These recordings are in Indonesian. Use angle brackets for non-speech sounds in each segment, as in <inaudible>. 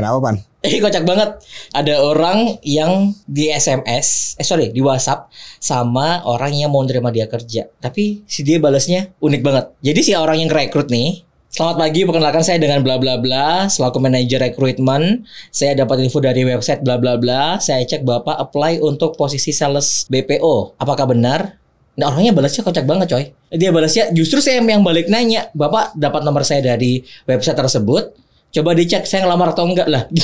Kenapa pan? Eh kocak banget. Ada orang yang di SMS, eh sorry di WhatsApp sama orang yang mau nerima dia kerja. Tapi si dia balasnya unik banget. Jadi si orang yang rekrut nih, Selamat pagi, perkenalkan saya dengan bla bla bla selaku manajer rekrutmen. Saya dapat info dari website bla bla bla. Saya cek Bapak apply untuk posisi sales BPO. Apakah benar? Nah orangnya balasnya kocak banget coy. Dia balasnya justru saya yang balik nanya, Bapak dapat nomor saya dari website tersebut. Coba dicek saya ngelamar atau enggak lah. <laughs>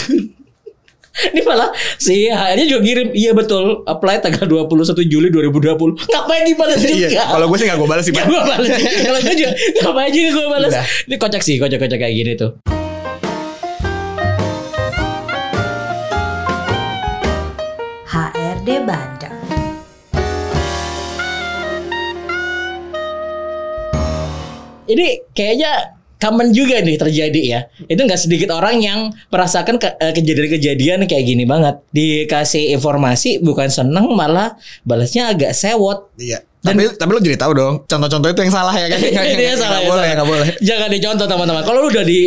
Ini malah si HR-nya juga kirim, iya betul, apply tanggal 21 Juli 2020. <laughs> Ngapain dibalas juga? Iya, kalau gue sih gak gue balas sih Gak gue balas. <laughs> Kalau gue juga ngapain juga gue balas. Ini kocak sih, kocak-kocak kayak gini tuh. HRD Bandung. Ini kayaknya common juga nih terjadi ya. Itu nggak sedikit orang yang merasakan eh, kejadian-kejadian kayak gini banget. Dikasih informasi bukan seneng malah balasnya agak sewot. Iya. Tapi tapi lo jadi tahu dong. Contoh-contoh itu yang salah ya kan? <laughs> Itu yang salah, Nggak yang boleh, nggak boleh. Jangan dicontoh teman-teman. Kalau lu udah di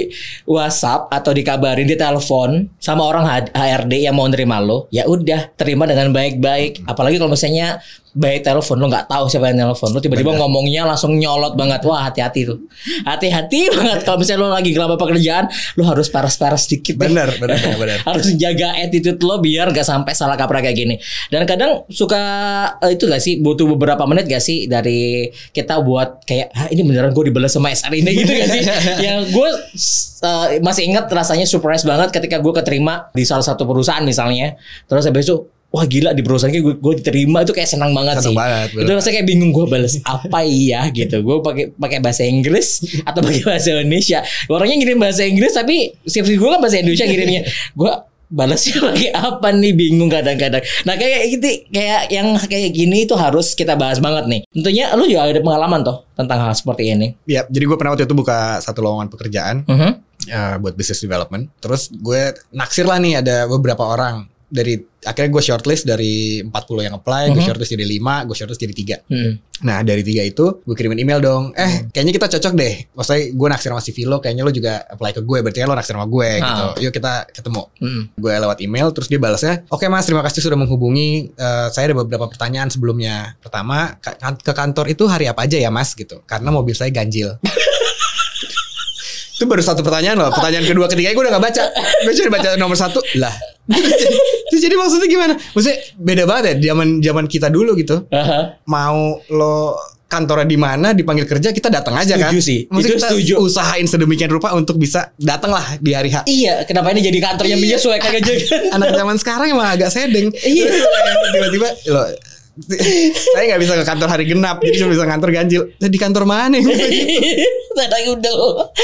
WhatsApp atau dikabarin di telepon sama orang HRD yang mau nerima lo, ya udah terima dengan baik-baik. Apalagi kalau misalnya baik telepon lo nggak tahu siapa yang telepon lo tiba-tiba ngomongnya langsung nyolot banget wah hati-hati tuh hati-hati <laughs> banget kalau misalnya lo lagi ngelamar pekerjaan lo harus paras-paras dikit deh. Bener, bener, bener, bener. <laughs> harus jaga attitude lo biar gak sampai salah kaprah kayak gini. Dan kadang suka eh, itu gak sih butuh beberapa menit gak sih dari kita buat kayak ah, ini beneran gue dibalas sama SR ini gitu gak sih? <laughs> Yang gue eh, masih ingat rasanya surprise banget ketika gue keterima di salah satu perusahaan misalnya. Terus habis itu Wah gila di perusahaan gue, gue diterima itu kayak senang banget Senang sih. banget, bener. itu rasanya kayak bingung gue balas apa iya gitu. Gue pakai pakai bahasa Inggris atau pakai bahasa Indonesia. Orangnya ngirim bahasa Inggris tapi CV gue kan bahasa Indonesia ngirimnya. Gue balasnya <laughs> pakai apa nih bingung kadang-kadang. Nah kayak gitu kayak yang kayak gini itu harus kita bahas banget nih. Tentunya lu juga ada pengalaman toh tentang hal seperti ini. Iya, jadi gue pernah waktu itu buka satu lowongan pekerjaan Mhm. eh, buat business development. Terus gue naksir lah nih ada beberapa orang dari akhirnya gue shortlist dari 40 yang apply, gue Mhm. shortlist jadi 5, gue shortlist jadi 3. Hmm. Nah dari tiga itu gue kirimin email dong. Eh kayaknya kita cocok deh. Maksudnya gue naksir sama CV lo, kayaknya lo juga apply ke gue. Berarti lo naksir sama gue gitu. Ah. Yuk kita ketemu. Hmm. Gue lewat email, terus dia balasnya, oke mas terima kasih sudah menghubungi. Eh, saya ada beberapa pertanyaan sebelumnya. Pertama ka- kan- ke kantor itu hari apa aja ya mas gitu. Karena mobil saya ganjil. <laughs> itu baru satu pertanyaan loh. Pertanyaan kedua, ketiga gue udah gak baca. Gue cuma baca nomor satu lah. Terus jadi maksudnya gimana? Maksudnya beda banget ya zaman zaman kita dulu gitu Aha. mau lo kantornya di mana dipanggil kerja kita datang aja kan. Setuju sih. Maksudnya Itu kita setuju. usahain sedemikian rupa untuk bisa datang lah di hari H. Iya, kenapa ini jadi kantor yang menyesuaikan aja kan? <laughs> Anak zaman sekarang emang agak sedeng. Iya. Tiba-tiba lo <laughs> saya nggak bisa ke kantor hari genap jadi cuma bisa kantor ganjil. Di kantor mana ya? <laughs> Saya udah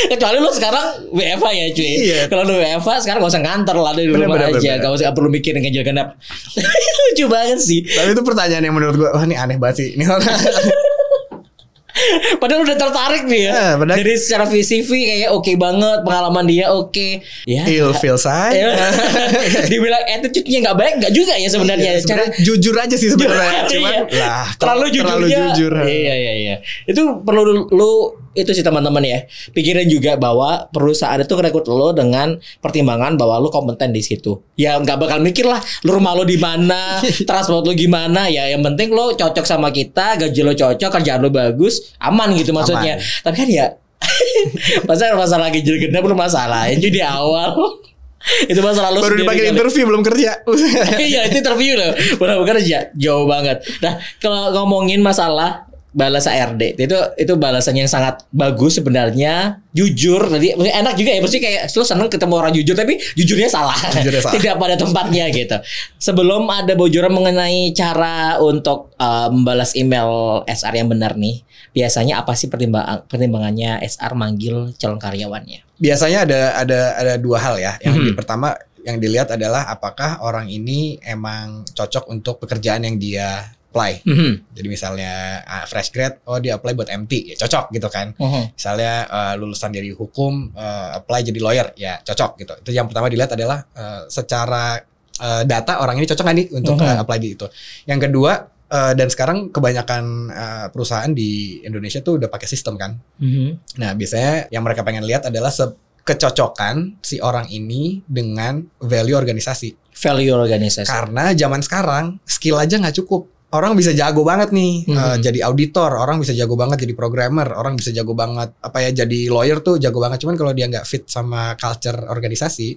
Kecuali lu sekarang WFA ya cuy. Iya. Kalau lu WFA sekarang gak usah kantor lah Di Bener, rumah bener, aja. bener. Gak usah perlu mikirin ganjil genap. <laughs> Lucu banget sih. Tapi itu pertanyaan yang menurut gua wah ini aneh banget sih ini orang <laughs> Padahal udah tertarik nih ya. Eh, padahal- Dari secara CV kayak oke banget Pengalaman dia oke. Ya. Ill feel saya Ya. <laughs> Dibilang attitude-nya gak baik Gak juga ya sebenarnya. Iya, Cara sebenarnya jujur aja sih sebenarnya. <laughs> Cuman Iya. lah terlalu jujurnya jujur iya iya iya. Itu perlu lu, lu itu sih teman-teman ya. Pikirin juga bahwa perusahaan itu rekrut lo dengan pertimbangan bahwa lu kompeten di situ. Ya nggak bakal mikir lah lu rumah lo di mana <laughs> transport lo gimana. Ya yang penting lo cocok sama kita gaji lo cocok kerjaan lo bagus aman gitu maksudnya. Tapi kan ya <laughs> masa masalah gaji genap belum masalah itu di awal <laughs> itu masalah lo baru dipanggil kali. interview belum kerja. Iya itu interview loh Benar bekerja Jauh banget. Nah kalau ngomongin masalah Balas ARD Itu itu balasan yang sangat bagus sebenarnya. Jujur Tadi maksudnya enak juga ya. Maksudnya kayak Lu seneng ketemu orang jujur Tapi jujurnya salah. Jujurnya salah. <laughs> Tidak pada tempatnya gitu. Sebelum ada bocoran mengenai Cara untuk uh, Membalas email SR yang benar nih Biasanya apa sih pertimbangan pertimbangannya SR manggil calon karyawannya? Biasanya ada ada ada dua hal ya. Yang di- pertama yang dilihat adalah apakah orang ini emang cocok untuk pekerjaan yang dia apply. Mhm. Jadi misalnya ah, fresh grad, oh dia apply buat MT, ya cocok gitu kan. Mhm. Misalnya eh, lulusan dari hukum, eh, apply jadi lawyer, ya cocok gitu. Itu yang pertama dilihat adalah eh, secara eh, data orang ini cocok nggak nih untuk Mhm. eh, apply di itu. Yang kedua eh, dan sekarang kebanyakan eh, perusahaan di Indonesia tuh udah pakai sistem kan. Mhm. Nah, biasanya yang mereka pengen lihat adalah se kecocokan si orang ini dengan value organisasi. Value organisasi. Karena zaman sekarang skill aja nggak cukup. Orang bisa jago banget nih Mhm. eh, jadi auditor, orang bisa jago banget jadi programmer, orang bisa jago banget apa ya jadi lawyer tuh jago banget. Cuman kalau dia nggak fit sama culture organisasi,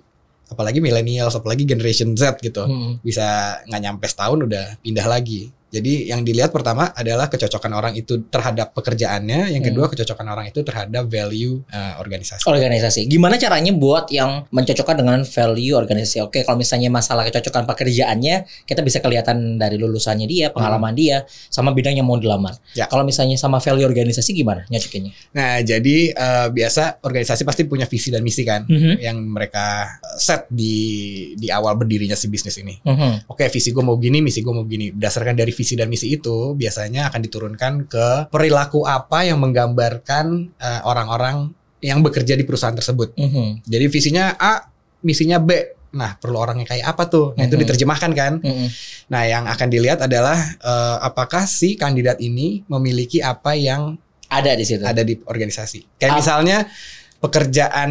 apalagi millennials, apalagi generation Z gitu, Hmm. bisa nggak nyampe setahun udah pindah lagi. Jadi yang dilihat pertama adalah kecocokan orang itu terhadap pekerjaannya, yang Hmm. kedua kecocokan orang itu terhadap value eh, organisasi. organisasi. Gimana caranya buat yang mencocokkan dengan value organisasi? Oke, kalau misalnya masalah kecocokan pekerjaannya, kita bisa kelihatan dari lulusannya dia, pengalaman dia, sama bidang yang mau dilamar. Ya. Kalau misalnya sama value organisasi gimana nyocokinnya? Nah, jadi eh, biasa organisasi pasti punya visi dan misi kan, Mhm. yang mereka eh, set di di awal berdirinya si bisnis ini. Mhm. Oke, visi gue mau gini, misi gue mau gini. Berdasarkan dari visi dan misi itu, biasanya akan diturunkan ke perilaku apa yang menggambarkan eh, orang-orang yang bekerja di perusahaan tersebut. Mhm. Jadi visinya A, misinya B. Nah, perlu orang yang kayak apa tuh? Nah, itu Mhm. diterjemahkan kan. Mhm. Nah, yang akan dilihat adalah eh, apakah si kandidat ini memiliki apa yang Ada di situ. ada di organisasi. Kayak Ah. misalnya pekerjaan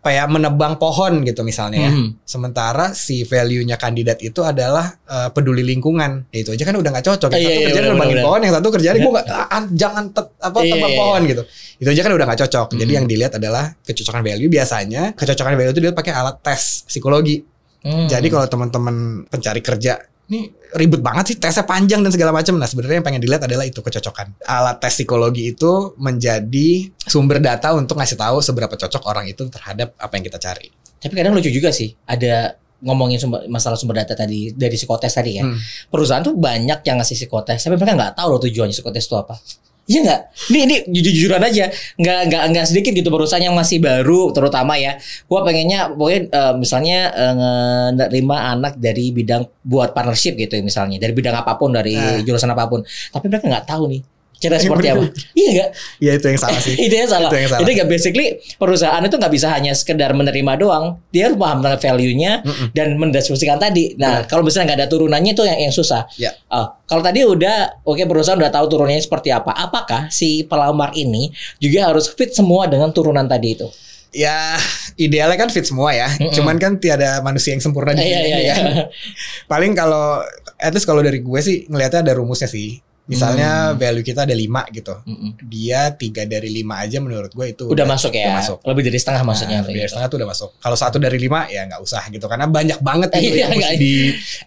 kayak menebang pohon gitu misalnya ya. Mhm. Sementara si value-nya kandidat itu adalah eh, peduli lingkungan. Ya, itu aja kan udah nggak cocok. Yang Iya, satu iya, kerjaan nebangin benar. pohon, yang satu kerjaan gue nggak ah, jangan tet- apa Iya, tebang iya, pohon gitu. Itu aja kan udah nggak cocok. Jadi Mhm. yang dilihat adalah kecocokan value. Biasanya kecocokan value itu dilihat pakai alat tes psikologi. Mhm. Jadi kalau teman-teman pencari kerja, ini ribet banget sih tesnya panjang dan segala macam. Nah sebenarnya yang pengen dilihat adalah itu kecocokan. Alat tes psikologi itu menjadi sumber data untuk ngasih tahu seberapa cocok orang itu terhadap apa yang kita cari. Tapi kadang lucu juga sih. Ada ngomongin sumber, masalah sumber data tadi dari psikotes tadi ya. Hmm. Perusahaan tuh banyak yang ngasih psikotes, tapi mereka nggak tahu loh tujuannya psikotes itu apa. Iya nggak? Ini ini jujur-jujuran aja. Nggak nggak nggak sedikit gitu perusahaan yang masih baru, terutama ya. Gua pengennya pokoknya eh, misalnya eh, nerima anak dari bidang buat partnership gitu misalnya, dari bidang apa pun, dari Nah. jurusan apa pun. Tapi mereka nggak tahu nih cara Iya, seperti apa. Iya nggak? Ya itu yang salah sih. <laughs> itu yang salah. Itu yang salah. Jadi nggak basically perusahaan itu nggak bisa hanya sekedar menerima doang. Dia harus paham tentang value-nya Mm-mm. dan mendiskusikan tadi. Nah, kalau misalnya nggak ada turunannya itu yang yang susah. Ya. Oh, kalau tadi udah oke perusahaan udah tahu turunannya seperti apa. Apakah si pelamar ini juga harus fit semua dengan turunan tadi itu? Ya idealnya kan fit semua ya. Mm-mm. Cuman kan tiada manusia yang sempurna di Iya dunia iya ini iya. Paling kalau at least kalau dari gue sih ngelihatnya ada rumusnya sih. Misalnya Hmm. value kita ada lima gitu. Mm-mm. Dia tiga dari lima aja menurut gue itu Udah masuk ya. udah masuk. Lebih dari setengah maksudnya. Nah, kayak biar gitu. setengah tuh udah masuk. Kalau satu dari lima ya nggak usah gitu karena banyak banget itu <laughs> Iya, nggak- di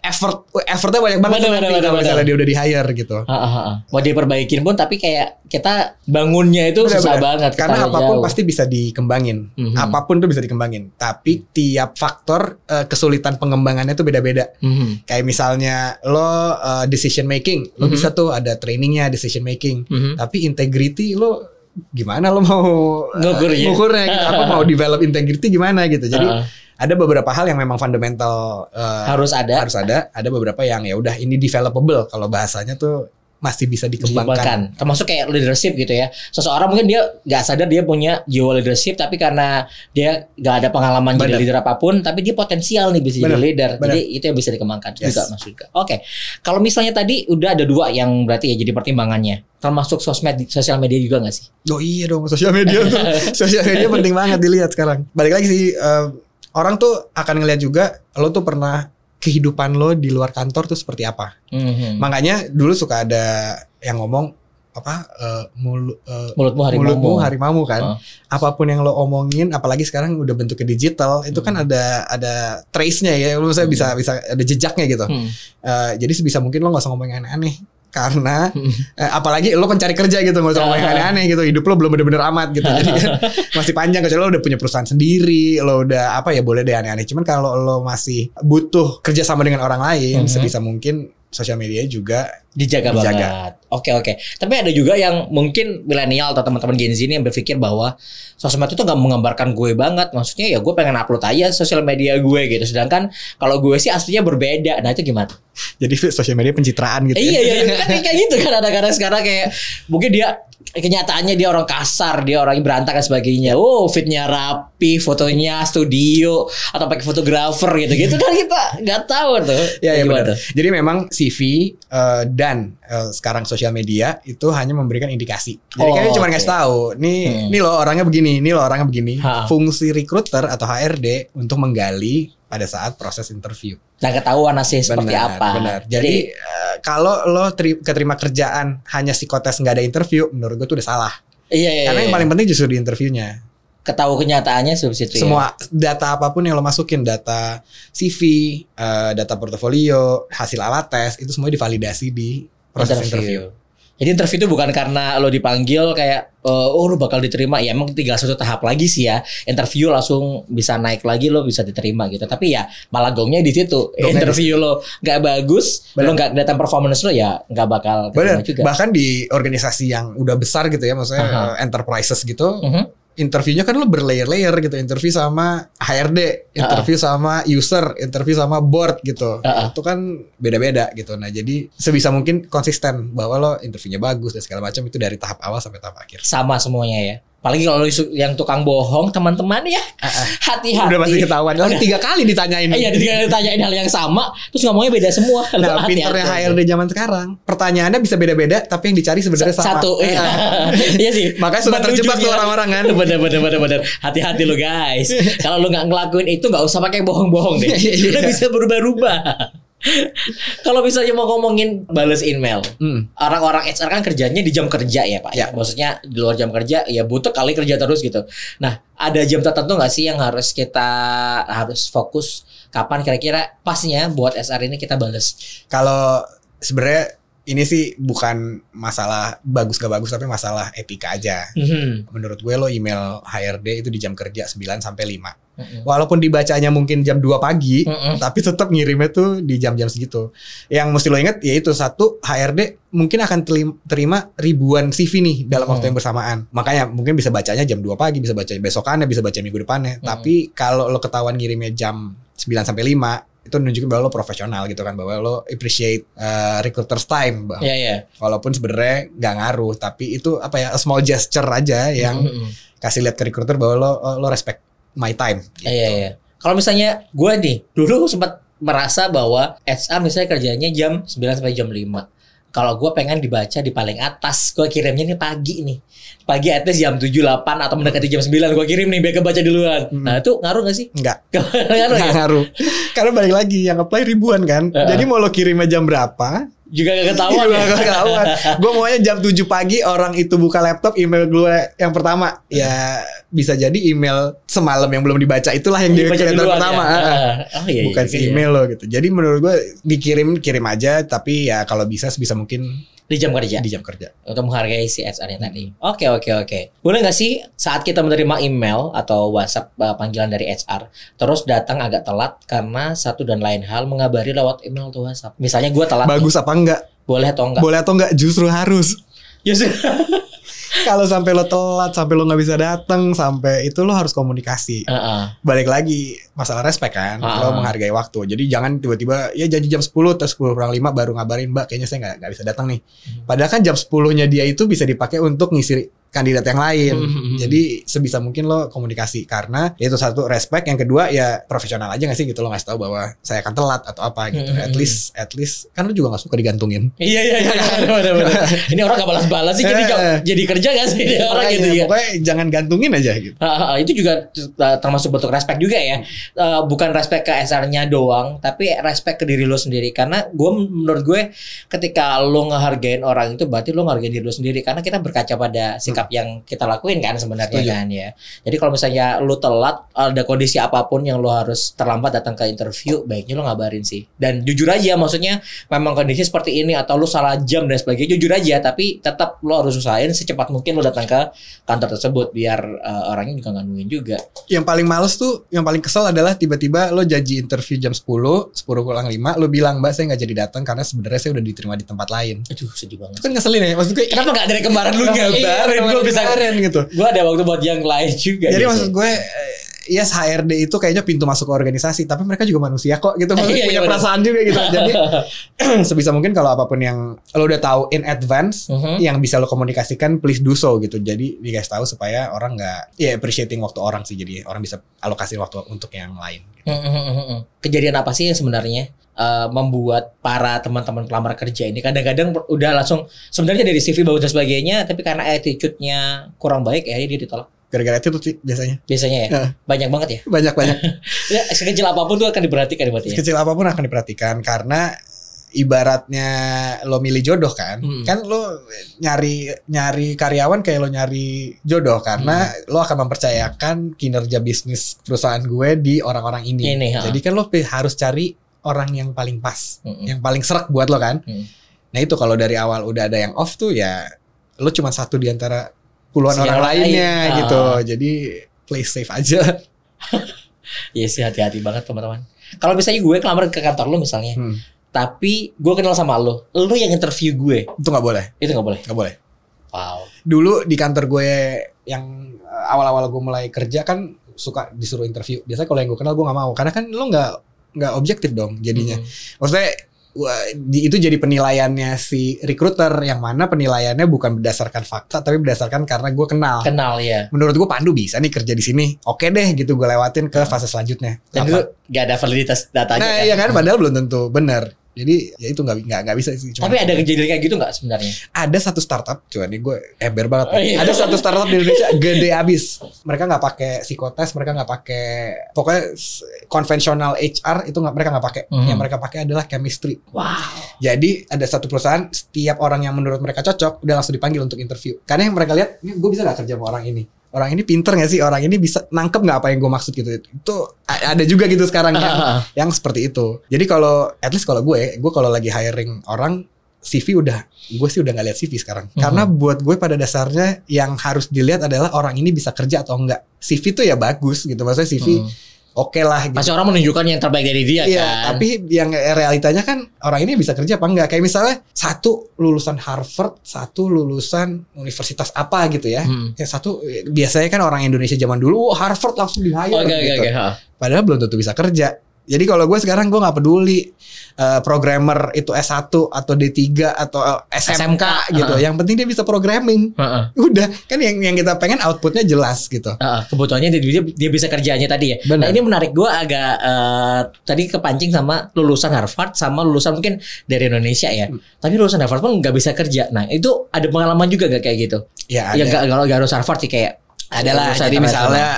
effort effortnya banyak banget Bener, tuh bener, nanti bener, kalau misalnya dia udah di hire gitu. Ah, ah, ah. Mau diperbaikin pun tapi kayak kita bangunnya itu Bener, susah bener. banget. Karena apa pun jauh. pasti bisa dikembangin. Mhm. Apa pun tuh bisa dikembangin. Tapi tiap faktor eh, kesulitan pengembangannya tuh beda-beda. Mhm. Kayak misalnya lo eh, decision making, lo Mhm. bisa tuh ada trainingnya decision making. Mhm. Tapi integrity lo gimana lo mau eh, Ngukurnya. ngukurnya <laughs> gitu. apa mau develop integrity gimana gitu. Jadi ah. ada beberapa hal yang memang fundamental eh, harus ada harus ada. Ada beberapa yang ya udah ini developable kalau bahasanya tuh masih bisa dikembangkan. dikembangkan termasuk kayak leadership gitu ya seseorang mungkin dia nggak sadar dia punya jiwa leadership tapi karena dia nggak ada pengalaman jadi Bener. leader apa pun tapi dia potensial nih bisa jadi Bener, leader bener. jadi itu yang bisa dikembangkan Yes. juga juga oke kalau misalnya tadi udah ada dua yang berarti ya jadi pertimbangannya termasuk sosmed sosial media juga nggak sih Oh iya dong sosial media tuh. <laughs> sosial media penting banget dilihat sekarang. Balik lagi sih eh, orang tuh akan ngeliat juga lo tuh pernah kehidupan lo di luar kantor tuh seperti apa. Mhm. Makanya dulu suka ada yang ngomong apa eh, mulu, eh, mulutmu harimau mulutmu harimau kan. Oh. Apa pun yang lo omongin, apalagi sekarang udah bentuknya digital, itu kan Hmm. ada ada trace-nya ya. Lo bisa Hmm. bisa bisa ada jejaknya gitu. Hmm. Eh, jadi sebisa mungkin lo nggak usah ngomong yang aneh-aneh karena Hmm. <laughs> eh, apalagi lo pencari kerja gitu nggak usah ngomong yang aneh-aneh gitu hidup lo belum bener-bener amat gitu <laughs> jadi kan masih panjang kecuali lo udah punya perusahaan sendiri lo udah apa ya boleh deh aneh-aneh cuman kalau lo masih butuh kerja sama dengan orang lain Mhm. sebisa mungkin sosial media juga dijaga, Dijaga. banget. Oke oke. Tapi ada juga yang mungkin milenial atau teman-teman Gen Z ini yang berpikir bahwa sosmed itu nggak menggambarkan gue banget. Maksudnya ya gue pengen upload aja sosial media gue gitu. Sedangkan kalau gue sih aslinya berbeda. Nah itu gimana? jadi sosial media pencitraan gitu iya ya. iya <laughs> kan kayak gitu kan ada kadang sekarang kayak mungkin dia kenyataannya dia orang kasar, dia orang yang berantakan sebagainya. Oh, fitnya rapi, fotonya studio atau pakai fotografer gitu. Gitu <laughs> kan kita nggak tahu tuh. Iya iya Gimana benar. Jadi memang CV eh, dan eh, sekarang sosial media itu hanya memberikan indikasi. Jadi Oh, cuma oke. ngasih tahu, nih Hmm. nih loh orangnya begini, nih loh orangnya begini. Ha. Fungsi recruiter atau HRD untuk menggali pada saat proses interview. Nah ketahuan hasilnya seperti Benar, apa. Benar. Jadi eh, kalau lo teri- keterima kerjaan hanya psikotes nggak ada interview, menurut gue tuh udah salah. iya, iya, Karena iya. yang paling penting justru di interviewnya. Ketahui kenyataannya situ ya. Semua data apa pun yang lo masukin, data CV, eh, data portofolio, hasil alat tes, itu semua divalidasi di proses interview. Jadi interview itu bukan karena lo dipanggil kayak eh, oh lo bakal diterima ya emang tinggal satu tahap lagi sih ya interview langsung bisa naik lagi lo bisa diterima gitu tapi ya malah gongnya di situ Gongnya di interview lo nggak bagus Benar. lo nggak kelihatan performance lo ya nggak bakal juga. Bahkan di organisasi yang udah besar gitu ya, maksudnya Aha. eh, enterprises gitu, Mhm. Interviewnya kan lo berlayer-layer gitu. Interview sama HRD, interview sama user, interview sama board gitu. Ha-ha. Itu kan beda-beda gitu. Nah, jadi sebisa mungkin konsisten bahwa lo interviewnya bagus dan segala macam itu dari tahap awal sampai tahap akhir. sama semuanya ya. Apalagi kalau isu- yang tukang bohong teman-teman ya hati-hati. Udah pasti ketahuan. Kan tiga kali ditanyain. Iya, ketika ditanyain hal yang sama, terus ngomongnya beda semua. Nah, hati-hati pinternya aja. HRD zaman sekarang, pertanyaannya bisa beda-beda, tapi yang dicari sebenarnya sama. Satu, iya. <laughs> iya sih. Makanya suka Buat terjebak tuh orang-orang kan. <laughs> Bener bener bener bener. Hati-hati lo guys. <laughs> Kalau lo nggak ngelakuin itu nggak usah pakai bohong-bohong deh. Iya. Udah bisa berubah-ubah. <laughs> Kalau misalnya mau ngomongin balas email, Hmm. orang-orang HR kan kerjanya di jam kerja ya pak. Ya. Maksudnya di luar jam kerja ya butuh kali kerja terus gitu. Nah ada jam tertentu nggak sih yang harus kita harus fokus kapan kira-kira pasnya buat SR ini kita balas? Kalau sebenarnya ini sih bukan masalah bagus gak bagus tapi masalah etika aja. Mhm. Menurut gue lo email HRD itu di jam kerja 9 sampai 5. Mhm. Walaupun dibacanya mungkin jam 2 pagi, Mhm. tapi tetap ngirimnya tuh di jam-jam segitu. Yang mesti lo ingat yaitu satu HRD mungkin akan terima ribuan CV nih dalam Hmm. waktu yang bersamaan. Makanya mungkin bisa bacanya jam 2 pagi, bisa baca besokannya, bisa baca minggu depannya. Hmm. Tapi kalau lo ketahuan ngirimnya jam 9 sampai 5 itu nunjukin bahwa lo profesional gitu kan bahwa lo appreciate uh, recruiter's time Bang. Iya iya. walaupun sebenarnya nggak ngaruh tapi itu apa ya a small gesture aja yang Mhm. kasih lihat ke recruiter bahwa lo oh, lo respect my time gitu. Iya iya. Kalau misalnya gue nih dulu sempat merasa bahwa HR misalnya kerjanya jam 9 sampai jam 5. Kalau gue pengen dibaca di paling atas, gue kirimnya nih pagi nih. Pagi at least jam 7, 8 atau mendekati jam 9 gue kirim nih biar kebaca duluan. Hmm. Nah itu ngaruh gak sih? Nggak, <laughs> ngaruh ngaruh. Karena balik lagi yang apply ribuan kan. Heeh. Jadi mau lo kirimnya jam berapa? Juga gak ketahuan Iya, ya? nggak ketahuan. gue maunya jam 7 pagi orang itu buka laptop email gue yang pertama. Ya bisa jadi email semalam yang belum dibaca itulah yang dia Dibaca kelihatan duluan pertama. ya? Oh iya, Bukan iya, si iya. email lo gitu. Jadi menurut gue dikirim kirim aja tapi ya kalau bisa sebisa mungkin Di jam kerja. di jam kerja. untuk menghargai si HR-nya tadi. Oke oke oke. Boleh nggak sih saat kita menerima email atau WhatsApp uh, panggilan dari HR, terus datang agak telat karena satu dan lain hal mengabari lewat email atau WhatsApp. Misalnya gue telat, nih, Bagus apa enggak? boleh atau enggak? Boleh atau enggak? Justru harus. Ya <laughs> sudah. Kalau sampai lo telat, sampai lo nggak bisa datang, sampai itu lo harus komunikasi. Heeh. Balik lagi masalah respect kan, Ah. lo menghargai waktu. Jadi jangan tiba-tiba ya janji jam 10 terus 10 kurang 5 baru ngabarin mbak kayaknya saya nggak bisa datang nih. Hmm. Padahal kan jam 10-nya dia itu bisa dipakai untuk ngisi kandidat yang lain. Hmm. Jadi sebisa mungkin lo komunikasi karena itu satu respect, yang kedua ya profesional aja gak sih gitu lo ngasih tahu bahwa saya akan telat atau apa gitu. Hmm. At least at least kan lo juga gak suka digantungin. Iya iya iya. bener, bener, bener. Ini orang gak balas-balas sih jadi Eh. jadi kerja gak sih ini orang gitu ya? Pokoknya jangan gantungin aja gitu. Ah, ah, ah, itu juga uh, termasuk bentuk respect juga ya. Uh, bukan respect ke SR-nya doang, tapi respect ke diri lo sendiri. Karena gue menurut gue ketika lo ngehargain orang itu berarti lo ngehargain diri lo sendiri. Karena kita berkaca pada sikap yang kita lakuin kan sebenarnya Setuju. kan ya. Jadi kalau misalnya lo telat ada kondisi apa pun yang lo harus terlambat datang ke interview, baiknya lo ngabarin sih. Dan jujur aja, maksudnya memang kondisi seperti ini atau lo salah jam dan sebagainya, jujur aja. Tapi tetap lo harus usahain secepat mungkin lo datang ke kantor tersebut biar uh, orangnya juga nggak nungguin juga. Yang paling males tuh, yang paling kesel adalah tiba-tiba lo janji interview jam 10, 10 kurang 5, lo bilang mbak saya nggak jadi datang karena sebenarnya saya udah diterima di tempat lain. Aduh sedih banget. Itu kan ngeselin ya, maksud gue. Kenapa nggak dari kemarin lu Iya, ngabarin? Gue bisa. kemarin gitu. Gue ada waktu buat yang lain juga. Jadi gitu. maksud gue eh, Yes HRD itu kayaknya pintu masuk ke organisasi Tapi mereka juga manusia kok gitu Maksudnya Iya, punya iya, benar. perasaan juga gitu <laughs> Jadi <clears throat> sebisa mungkin kalau apa pun yang Lo udah tahu in advance Mhm. Yang bisa lo komunikasikan please do so gitu Jadi dikasih tahu supaya orang nggak Ya appreciating waktu orang sih Jadi orang bisa alokasi waktu untuk yang lain Mhm, mhm, mhm. Kejadian apa sih yang sebenarnya eh, membuat para teman-teman pelamar kerja ini kadang-kadang udah langsung sebenarnya dari CV bagus dan sebagainya tapi karena attitude-nya kurang baik ya dia ditolak Gara-gara itu tuh sih biasanya. biasanya ya banyak banget ya Banyak banyak. <laughs> ya sekecil apa pun tuh akan diperhatikan berarti ya Sekecil apa pun akan diperhatikan karena ibaratnya lo milih jodoh kan. Hmm. Kan lo nyari nyari karyawan kayak lo nyari jodoh karena Hmm. lo akan mempercayakan kinerja bisnis perusahaan gue di orang-orang ini. Ini, ha. Jadi kan lo harus cari orang yang paling pas, Mm-mm. yang paling serak buat lo kan. Hmm. Nah itu kalau dari awal udah ada yang off tuh ya lo cuma satu di antara puluhan Si orang yang lain. lainnya Ah. gitu. Jadi play safe aja. <laughs> Iya sih hati-hati banget teman-teman. Kalau misalnya gue kelamar ke kantor lu misalnya, Hmm. tapi gue kenal sama lo, lo yang interview gue, Itu nggak boleh, itu nggak boleh. nggak boleh. Wow. Dulu di kantor gue yang awal-awal gue mulai kerja kan suka disuruh interview. Biasanya kalau yang gue kenal gue nggak mau karena kan lo nggak nggak objektif dong jadinya. Hmm. Maksudnya itu jadi penilaiannya si recruiter yang mana penilaiannya bukan berdasarkan fakta tapi berdasarkan karena gue kenal. Kenal ya. Menurut gue Pandu bisa nih kerja di sini. Oke deh gitu gue lewatin ke fase selanjutnya. Dan Apa? itu gak ada validitas datanya. Nah kan? iya kan padahal belum tentu benar. Jadi ya itu nggak nggak nggak bisa sih. Cuma Tapi ada kejadian kayak gitu nggak sebenarnya? ada satu startup, cuman nih gue ember banget. Oh, iya. Ada satu startup di Indonesia gede abis. Mereka nggak pakai psikotes, mereka nggak pakai pokoknya konvensional HR itu nggak mereka nggak pakai. Mhm. Yang mereka pakai adalah chemistry. Wow. Jadi ada satu perusahaan setiap orang yang menurut mereka cocok udah langsung dipanggil untuk interview. Karena yang mereka lihat, ini gue bisa nggak kerja sama orang ini. Orang ini pinter gak sih? Orang ini bisa nangkep nggak apa yang gue maksud gitu? Itu ada juga gitu sekarang yang <laughs> yang seperti itu. Jadi kalau at least kalau gue, gue kalau lagi hiring orang CV udah, gue sih udah nggak lihat CV sekarang. Mhm. Karena buat gue pada dasarnya yang harus dilihat adalah orang ini bisa kerja atau enggak. CV tuh ya bagus gitu, maksudnya CV Hmm. Oke lah gitu. Pasti orang menunjukkan yang terbaik dari dia Iya, kan. tapi yang realitanya kan orang ini bisa kerja apa enggak? Kayak misalnya satu lulusan Harvard, satu lulusan universitas apa gitu ya. Hmm. Yang satu biasanya kan orang Indonesia zaman dulu, oh Harvard langsung di hire Oke oke gitu. oke. ha. Padahal belum tentu bisa kerja. Jadi kalau gue sekarang gue nggak peduli eh, programmer itu S1 atau D3 atau eh, SMK, SMK, gitu. uh-uh. Yang penting dia bisa programming. Heeh. Udah, kan yang yang kita pengen outputnya jelas gitu. Heeh, kebutuhannya dia, dia, bisa kerjanya tadi ya. Nah Benar. ini menarik gue agak eh, tadi kepancing sama lulusan Harvard sama lulusan mungkin dari Indonesia ya. Hmm. Tapi lulusan Harvard pun nggak bisa kerja. Nah itu ada pengalaman juga gak kayak gitu? Ya Ya nggak kalau nggak harus Harvard sih kayak Adalah jadi internasional. misalnya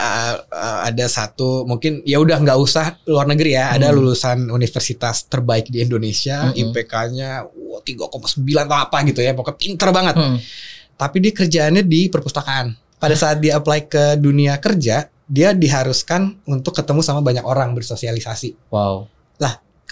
uh, ada satu mungkin ya udah nggak usah luar negeri ya ada Hmm. lulusan universitas terbaik di Indonesia Hmm. IPK-nya wah 3,9 atau apa gitu ya pokoknya pinter banget Hmm. tapi dia kerjaannya di perpustakaan pada saat dia apply ke dunia kerja dia diharuskan untuk ketemu sama banyak orang bersosialisasi Wow.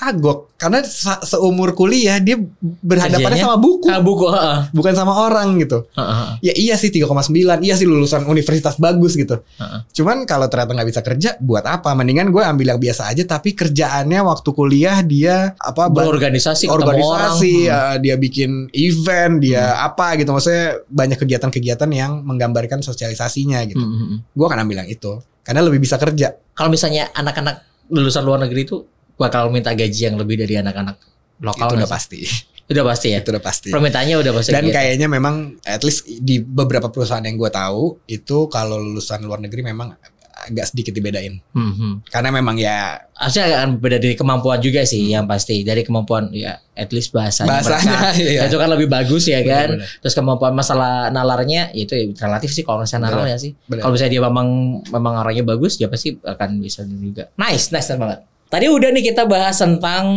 Kagok karena seumur kuliah dia berhadapannya Kerjanya? sama buku Ah, buku. heeh. bukan sama orang gitu Heeh, heeh. ya iya sih 3,9 iya sih lulusan universitas bagus gitu Heeh. cuman kalau ternyata nggak bisa kerja buat apa mendingan gue ambil yang biasa aja tapi kerjaannya waktu kuliah dia apa Berorganisasi, organisasi orang. Hmm. eh, dia bikin event dia apa gitu maksudnya banyak kegiatan-kegiatan yang menggambarkan sosialisasinya gitu Hmm, hmm, hmm. gue akan ambil yang itu karena lebih bisa kerja Kalau misalnya anak-anak lulusan luar negeri itu bakal minta gaji yang lebih dari anak-anak lokal itu udah pasti Udah pasti ya. itu udah pasti Permintaannya udah pasti. dan gitu. kayaknya memang at least di beberapa perusahaan yang gue tahu itu kalau lulusan luar negeri memang agak sedikit dibedain Hmm, hmm. karena memang ya Harusnya akan beda dari kemampuan juga sih yang pasti dari kemampuan ya at least bahasanya, bahasanya mereka. <laughs> iya. itu kan lebih bagus ya kan Benar-benar. terus kemampuan masalah nalarnya ya itu ya relatif sih kalau misalnya nalar ya sih kalau misalnya dia memang memang orangnya bagus dia pasti akan bisa juga nice nice banget Tadi udah nih kita bahas tentang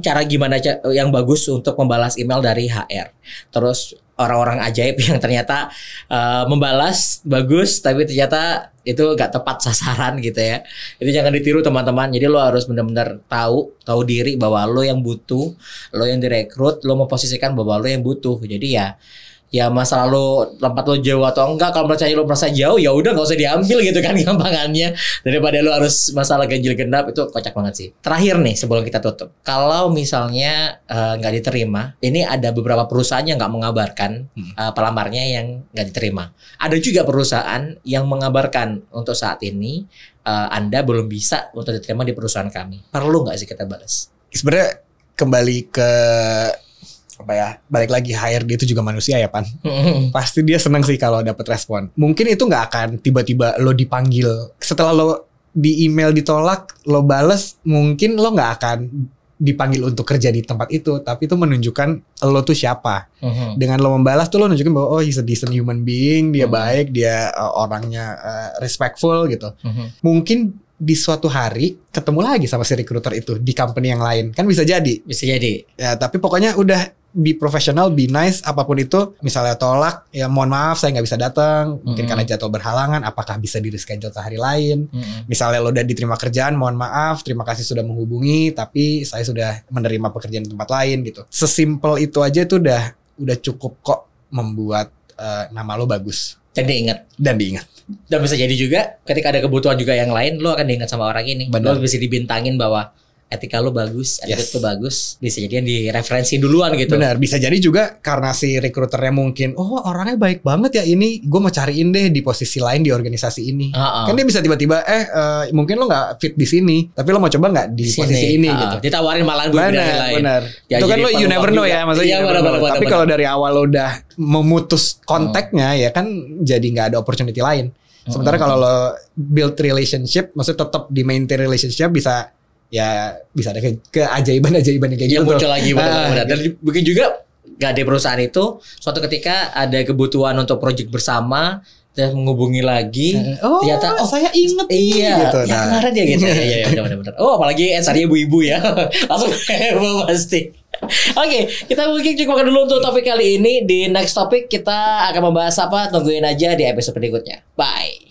cara gimana yang bagus untuk membalas email dari HR. Terus orang-orang ajaib <laughs> yang ternyata uh, membalas bagus tapi ternyata itu gak tepat sasaran gitu ya. Itu jangan ditiru teman-teman. Jadi lo harus benar-benar tahu tahu diri bahwa lo yang butuh, lo yang direkrut, lo memposisikan bahwa lo yang butuh. Jadi ya ya masalah lo tempat lo jauh atau enggak kalau percaya lo merasa jauh ya udah nggak usah diambil gitu kan <laughs> gampangannya. Daripada lo harus masalah ganjil genap itu kocak banget sih. Terakhir nih sebelum kita tutup. Kalau misalnya eh, nggak diterima ini ada beberapa perusahaan yang nggak mengabarkan Hmm. eh, pelamarnya yang nggak diterima. Ada juga perusahaan yang mengabarkan untuk saat ini eh, anda belum bisa untuk diterima di perusahaan kami. Perlu nggak sih kita balas sebenarnya kembali ke apa ya balik lagi HRD itu juga manusia ya pan pasti dia seneng sih kalau dapat respon mungkin itu nggak akan tiba-tiba lo dipanggil setelah lo di email ditolak lo bales mungkin lo nggak akan dipanggil untuk kerja di tempat itu, tapi itu menunjukkan lo tuh siapa. Mhm. Dengan lo membalas tuh lo nunjukin bahwa oh he's a decent human being, dia Hmm. baik, dia uh, orangnya uh, respectful gitu. Mhm. Mungkin di suatu hari ketemu lagi sama si recruiter itu di company yang lain. Kan bisa jadi. Bisa jadi. Ya, tapi pokoknya udah be profesional, be nice, apa pun itu. Misalnya tolak, ya mohon maaf saya nggak bisa datang, mungkin Hmm. karena jadwal berhalangan. Apakah bisa di reschedule ke hari lain? Mhm. Misalnya lo udah diterima kerjaan, mohon maaf, terima kasih sudah menghubungi, tapi saya sudah menerima pekerjaan di tempat lain gitu. Sesimpel itu aja itu udah udah cukup kok membuat eh, nama lo bagus Dan diingat. dan diingat. Dan bisa jadi juga ketika ada kebutuhan juga yang lain, lo akan diingat sama orang ini. Benar. Lo bisa dibintangin bahwa etika lo bagus, etika Yes. lo bagus. Bisa jadi yang direferensi duluan gitu. Benar, bisa jadi juga karena si rekruternya mungkin, oh orangnya baik banget ya ini, gue mau cariin deh di posisi lain di organisasi ini. Ah. Kan dia bisa tiba-tiba, eh eh, mungkin lo nggak fit di sini, tapi lo mau coba nggak di Sini. posisi ini Ah, gitu. Ditawarin malahan gue Benar, lain. benar. Ya, itu kan lo you never know juga. ya, maksudnya Iya, benar, know. benar, Tapi kalau dari awal lo udah memutus kontaknya ya kan jadi nggak ada opportunity lain. Sementara kalau lo build relationship, maksudnya tetap di maintain relationship bisa ya bisa ada ke keajaiban-ajaiban yang kayak yang gitu. muncul lagi benar, Ah. Dan mungkin juga gak ada perusahaan itu suatu ketika ada kebutuhan untuk project bersama dan menghubungi lagi Oh, ternyata oh saya inget Iya, gitu. ya Nah. kemarin ya gitu. Iya, iya, benar, benar, benar. Oh, apalagi HR-nya ibu-ibu ya. <laughs> Langsung heboh pasti. Oke, kita mungkin cukup dulu untuk topik kali ini. Di next topik kita akan membahas apa? Tungguin aja di episode berikutnya. Bye.